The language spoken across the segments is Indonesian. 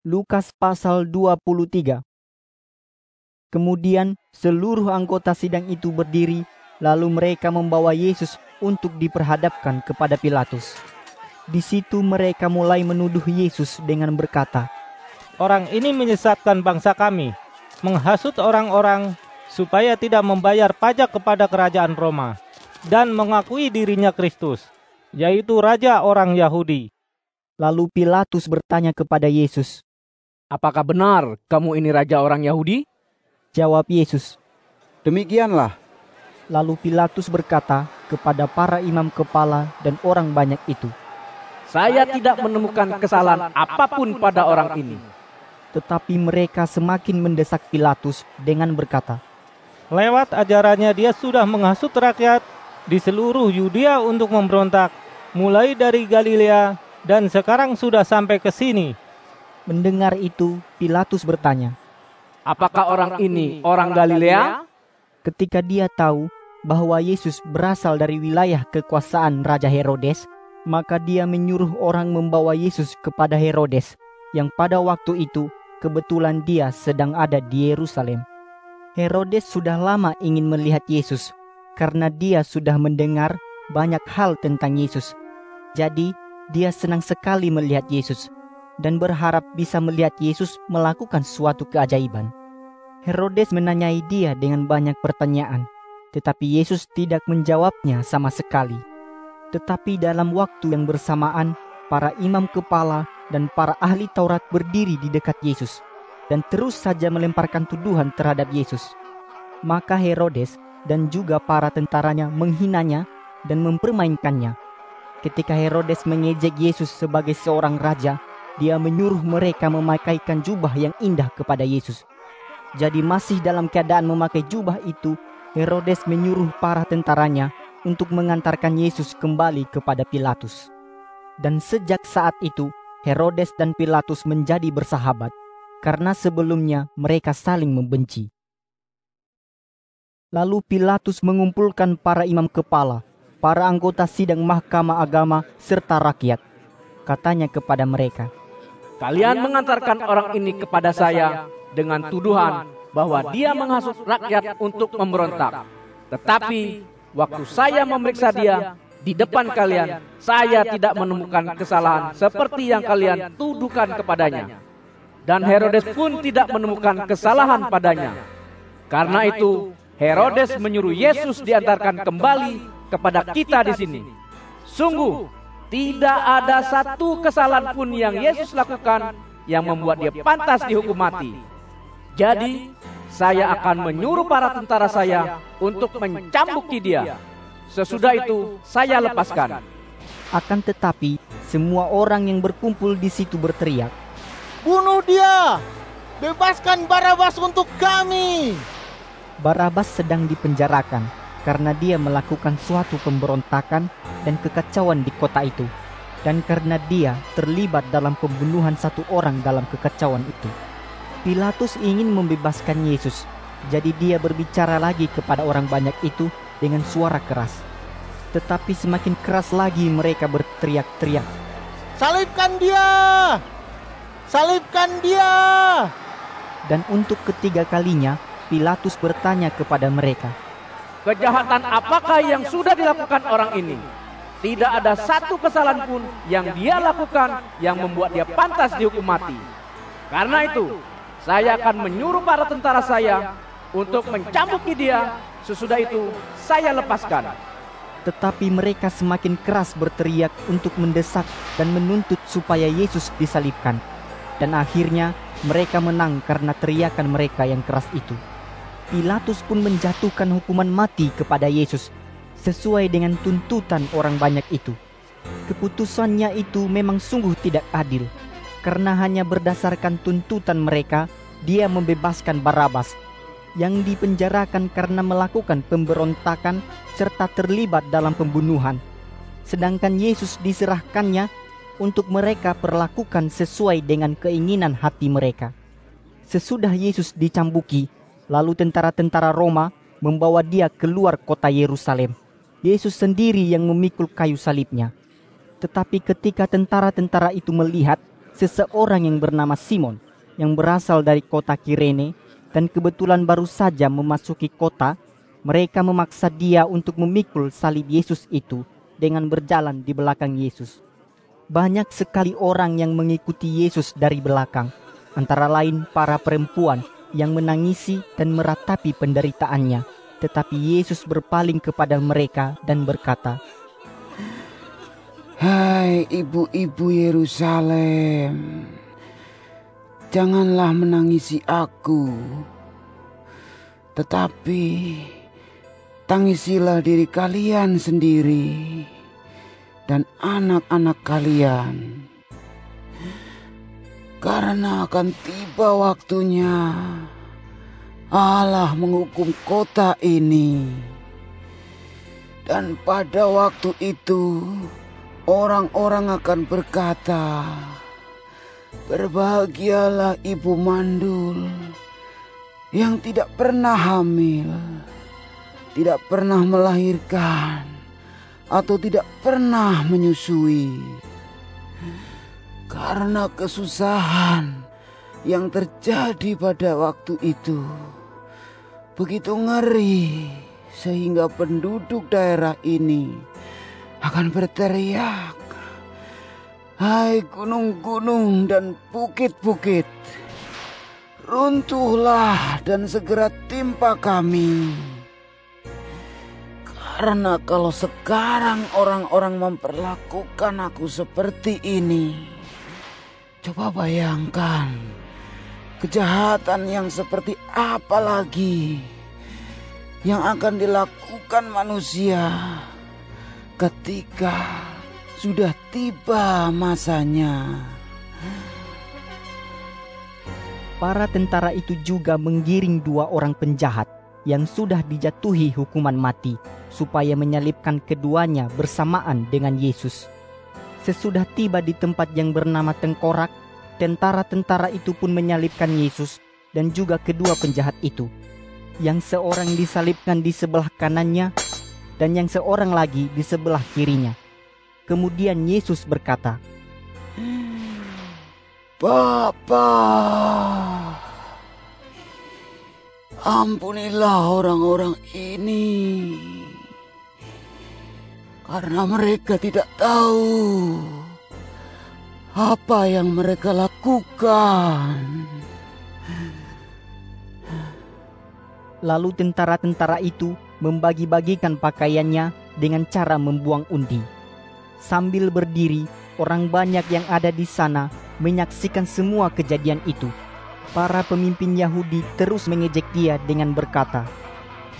Lukas pasal 23 Kemudian seluruh anggota sidang itu berdiri, lalu mereka membawa Yesus untuk diperhadapkan kepada Pilatus. Di situ mereka mulai menuduh Yesus dengan berkata, Orang ini menyesatkan bangsa kami, menghasut orang-orang supaya tidak membayar pajak kepada kerajaan Roma, dan mengakui dirinya Kristus, yaitu Raja orang Yahudi. Lalu Pilatus bertanya kepada Yesus, Apakah benar kamu ini Raja orang Yahudi? Jawab Yesus, Demikianlah. Lalu Pilatus berkata kepada para imam kepala dan orang banyak itu, Saya tidak menemukan kesalahan apa pun pada orang ini. Tetapi mereka semakin mendesak Pilatus dengan berkata, Lewat ajarannya dia sudah menghasut rakyat di seluruh Yudea untuk memberontak, mulai dari Galilea dan sekarang sudah sampai ke sini. Mendengar itu, Pilatus bertanya, Apakah orang ini orang Galilea? Ketika dia tahu bahwa Yesus berasal dari wilayah kekuasaan Raja Herodes, maka dia menyuruh orang membawa Yesus kepada Herodes, yang pada waktu itu kebetulan dia sedang ada di Yerusalem. Herodes sudah lama ingin melihat Yesus karena dia sudah mendengar banyak hal tentang Yesus. Jadi, dia senang sekali melihat Yesus dan berharap bisa melihat Yesus melakukan suatu keajaiban. Herodes menanyai dia dengan banyak pertanyaan, tetapi Yesus tidak menjawabnya sama sekali. Tetapi dalam waktu yang bersamaan, para imam kepala dan para ahli Taurat berdiri di dekat Yesus dan terus saja melemparkan tuduhan terhadap Yesus. Maka Herodes dan juga para tentaranya menghinanya dan mempermainkannya. Ketika Herodes mengejek Yesus sebagai seorang raja, dia menyuruh mereka memakaikan jubah yang indah kepada Yesus. Jadi masih dalam keadaan memakai jubah itu, Herodes menyuruh para tentaranya untuk mengantarkan Yesus kembali kepada Pilatus. Dan sejak saat itu, Herodes dan Pilatus menjadi bersahabat, karena sebelumnya mereka saling membenci. Lalu Pilatus mengumpulkan para imam kepala, para anggota sidang mahkamah agama, serta rakyat. Katanya kepada mereka, Kalian mengantarkan orang ini kepada saya dengan tuduhan bahwa dia menghasut rakyat untuk memberontak. Tetapi waktu saya memeriksa dia di depan kalian, saya tidak menemukan kesalahan seperti yang kalian tuduhkan kepadanya. Dan Herodes pun tidak menemukan kesalahan padanya. Karena itu, Herodes menyuruh Yesus diantarkan kembali kepada kita di sini. Sungguh, tidak ada satu kesalahan pun yang Yesus lakukan yang membuat dia pantas dihukum mati. Jadi, saya akan menyuruh para tentara saya untuk mencambuki dia. Sesudah itu, saya lepaskan. Akan tetapi, semua orang yang berkumpul di situ berteriak, Bunuh dia! Bebaskan Barabas untuk kami! Barabas sedang dipenjarakan karena dia melakukan suatu pemberontakan dan kekacauan di kota itu, dan karena dia terlibat dalam pembunuhan satu orang dalam kekacauan itu. Pilatus ingin membebaskan Yesus, jadi dia berbicara lagi kepada orang banyak itu dengan suara keras. Tetapi semakin keras lagi mereka berteriak-teriak, Salibkan dia! Salibkan dia! dan untuk ketiga kalinya Pilatus bertanya kepada mereka, Kejahatan apakah yang sudah dilakukan orang ini? Tidak ada satu kesalahan pun yang dia lakukan yang membuat dia pantas dihukum mati. Karena itu, saya akan menyuruh para tentara saya untuk mencambuki dia. Sesudah itu, saya lepaskan. Tetapi mereka semakin keras berteriak untuk mendesak dan menuntut supaya Yesus disalibkan. Dan akhirnya mereka menang karena teriakan mereka yang keras itu. Pilatus pun menjatuhkan hukuman mati kepada Yesus sesuai dengan tuntutan orang banyak itu. Keputusannya itu memang sungguh tidak adil, karena hanya berdasarkan tuntutan mereka, dia membebaskan Barabas yang dipenjarakan karena melakukan pemberontakan serta terlibat dalam pembunuhan. Sedangkan Yesus diserahkannya untuk mereka perlakukan sesuai dengan keinginan hati mereka. Sesudah Yesus dicambuki, lalu tentara-tentara Roma membawa dia keluar kota Yerusalem. Yesus sendiri yang memikul kayu salibnya. Tetapi ketika tentara-tentara itu melihat seseorang yang bernama Simon yang berasal dari kota Kirene dan kebetulan baru saja memasuki kota, mereka memaksa dia untuk memikul salib Yesus itu dengan berjalan di belakang Yesus. Banyak sekali orang yang mengikuti Yesus dari belakang, antara lain para perempuan yang menangisi dan meratapi penderitaannya. Tetapi Yesus berpaling kepada mereka dan berkata, Hai ibu-ibu Yerusalem, janganlah menangisi aku, tetapi tangisilah diri kalian sendiri dan anak-anak kalian. Karena akan tiba waktunya Allah menghukum kota ini. Dan pada waktu itu orang-orang akan berkata, Berbahagialah ibu mandul yang tidak pernah hamil, tidak pernah melahirkan, atau tidak pernah menyusui. Karena kesusahan yang terjadi pada waktu itu begitu ngeri sehingga penduduk daerah ini akan berteriak, "Hai gunung-gunung dan bukit-bukit, runtuhlah dan segera timpa kami!" Karena kalau sekarang orang-orang memperlakukan aku seperti ini, coba bayangkan kejahatan yang seperti apa lagi yang akan dilakukan manusia ketika sudah tiba masanya. Para tentara itu juga menggiring dua orang penjahat yang sudah dijatuhi hukuman mati supaya menyalibkan keduanya bersamaan dengan Yesus. Sesudah tiba di tempat yang bernama Tengkorak, tentara-tentara itu pun menyalibkan Yesus dan juga kedua penjahat itu. Yang seorang disalibkan di sebelah kanannya dan yang seorang lagi di sebelah kirinya. Kemudian Yesus berkata, Bapa, ampunilah orang-orang ini karena mereka tidak tahu apa yang mereka lakukan. Lalu tentara-tentara itu membagi-bagikan pakaiannya dengan cara membuang undi. Sambil berdiri, orang banyak yang ada di sana menyaksikan semua kejadian itu. Para pemimpin Yahudi terus mengejek dia dengan berkata,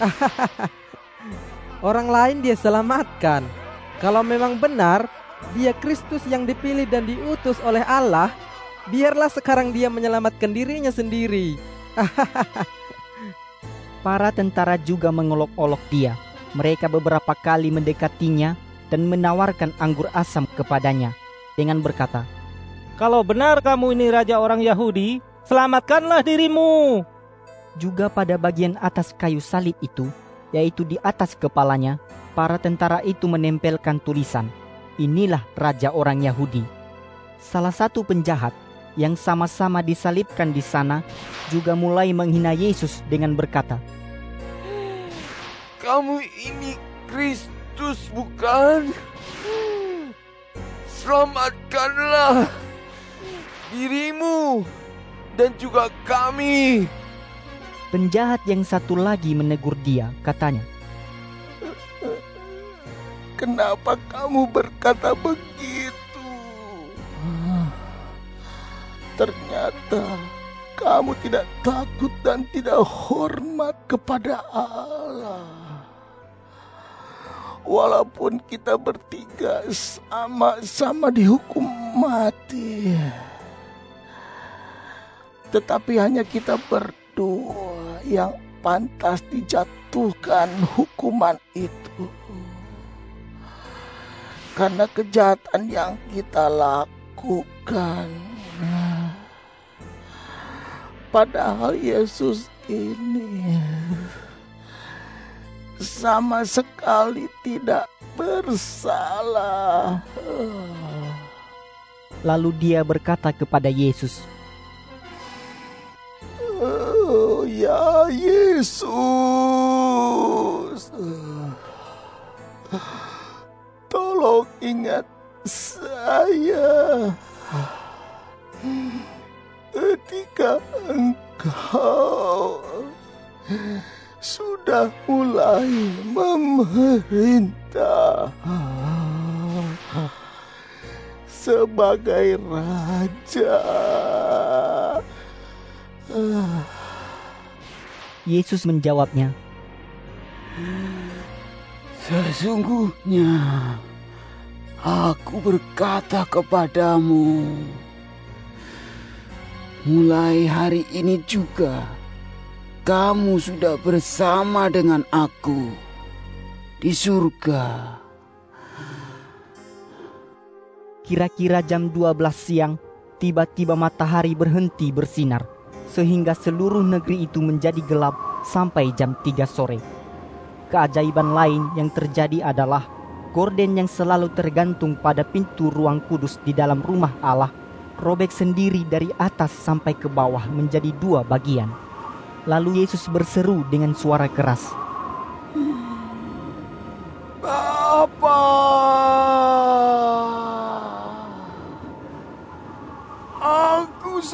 Orang lain dia selamatkan. Kalau memang benar, dia Kristus yang dipilih dan diutus oleh Allah, biarlah sekarang dia menyelamatkan dirinya sendiri. Para tentara juga mengolok-olok dia. Mereka beberapa kali mendekatinya dan menawarkan anggur asam kepadanya dengan berkata, Kalau benar kamu ini raja orang Yahudi, selamatkanlah dirimu. Juga pada bagian atas kayu salib itu, yaitu di atas kepalanya, para tentara itu menempelkan tulisan, Inilah raja orang Yahudi. Salah satu penjahat yang sama-sama disalibkan di sana juga mulai menghina Yesus dengan berkata, Kamu ini Kristus bukan? Selamatkanlah dirimu dan juga kami. Penjahat yang satu lagi menegur dia, katanya, Kenapa kamu berkata begitu? Ternyata kamu tidak takut dan tidak hormat kepada Allah. Walaupun kita bertiga sama-sama dihukum mati. Tetapi hanya kita berdua yang pantas dijatuhkan hukuman itu. Karena kejahatan yang kita lakukan. Padahal Yesus ini sama sekali tidak bersalah. Lalu dia berkata kepada Yesus, ya Yesus, tolong ingat saya ketika engkau sudah mulai memerintah sebagai raja. Yesus menjawabnya, Sesungguhnya aku berkata kepadamu, mulai hari ini juga kamu sudah bersama dengan aku di surga. Kira-kira jam 12 siang, tiba-tiba matahari berhenti bersinar, sehingga seluruh negeri itu menjadi gelap sampai jam 3 sore. Keajaiban lain yang terjadi adalah gorden yang selalu tergantung pada pintu ruang kudus di dalam rumah Allah robek sendiri dari atas sampai ke bawah menjadi dua bagian. Lalu Yesus berseru dengan suara keras,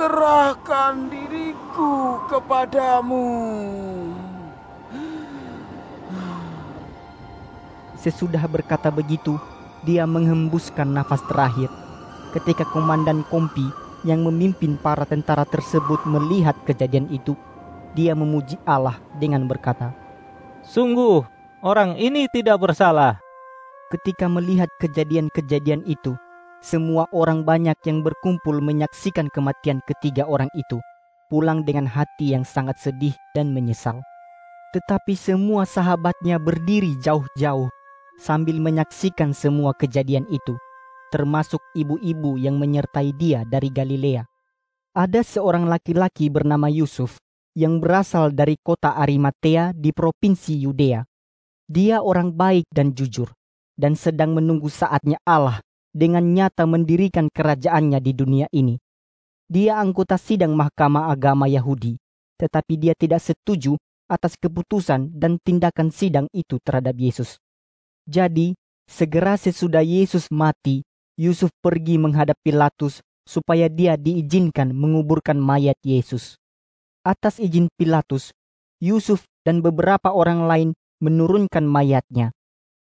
serahkan diriku kepadamu. Sesudah berkata begitu, dia menghembuskan nafas terakhir. Ketika komandan kompi yang memimpin para tentara tersebut melihat kejadian itu, dia memuji Allah dengan berkata, Sungguh, orang ini tidak bersalah. Ketika melihat kejadian-kejadian itu, semua orang banyak yang berkumpul menyaksikan kematian ketiga orang itu, pulang dengan hati yang sangat sedih dan menyesal. Tetapi semua sahabatnya berdiri jauh-jauh sambil menyaksikan semua kejadian itu, termasuk ibu-ibu yang menyertai dia dari Galilea. Ada seorang laki-laki bernama Yusuf yang berasal dari kota Arimatea di provinsi Yudea. Dia orang baik dan jujur, dan sedang menunggu saatnya Allah dengan nyata mendirikan kerajaannya di dunia ini. Dia anggota sidang mahkamah agama Yahudi, tetapi dia tidak setuju atas keputusan dan tindakan sidang itu terhadap Yesus. Jadi, segera sesudah Yesus mati, Yusuf pergi menghadap Pilatus supaya dia diizinkan menguburkan mayat Yesus. Atas izin Pilatus, Yusuf dan beberapa orang lain menurunkan mayatnya,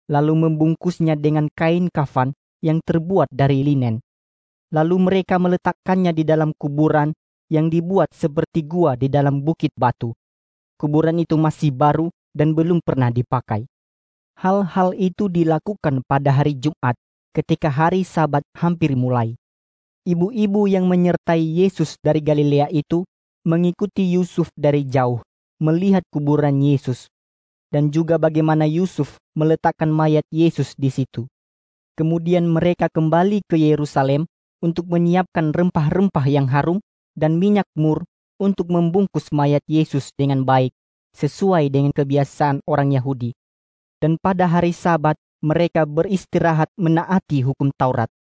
lalu membungkusnya dengan kain kafan yang terbuat dari linen. Lalu mereka meletakkannya di dalam kuburan yang dibuat seperti gua di dalam bukit batu. Kuburan itu masih baru dan belum pernah dipakai. Hal-hal itu dilakukan pada hari Jumat ketika hari Sabat hampir mulai. Ibu-ibu yang menyertai Yesus dari Galilea itu mengikuti Yusuf dari jauh, melihat kuburan Yesus, dan juga bagaimana Yusuf meletakkan mayat Yesus di situ. Kemudian mereka kembali ke Yerusalem untuk menyiapkan rempah-rempah yang harum dan minyak mur untuk membungkus mayat Yesus dengan baik, sesuai dengan kebiasaan orang Yahudi. Dan pada hari Sabat, mereka beristirahat menaati hukum Taurat.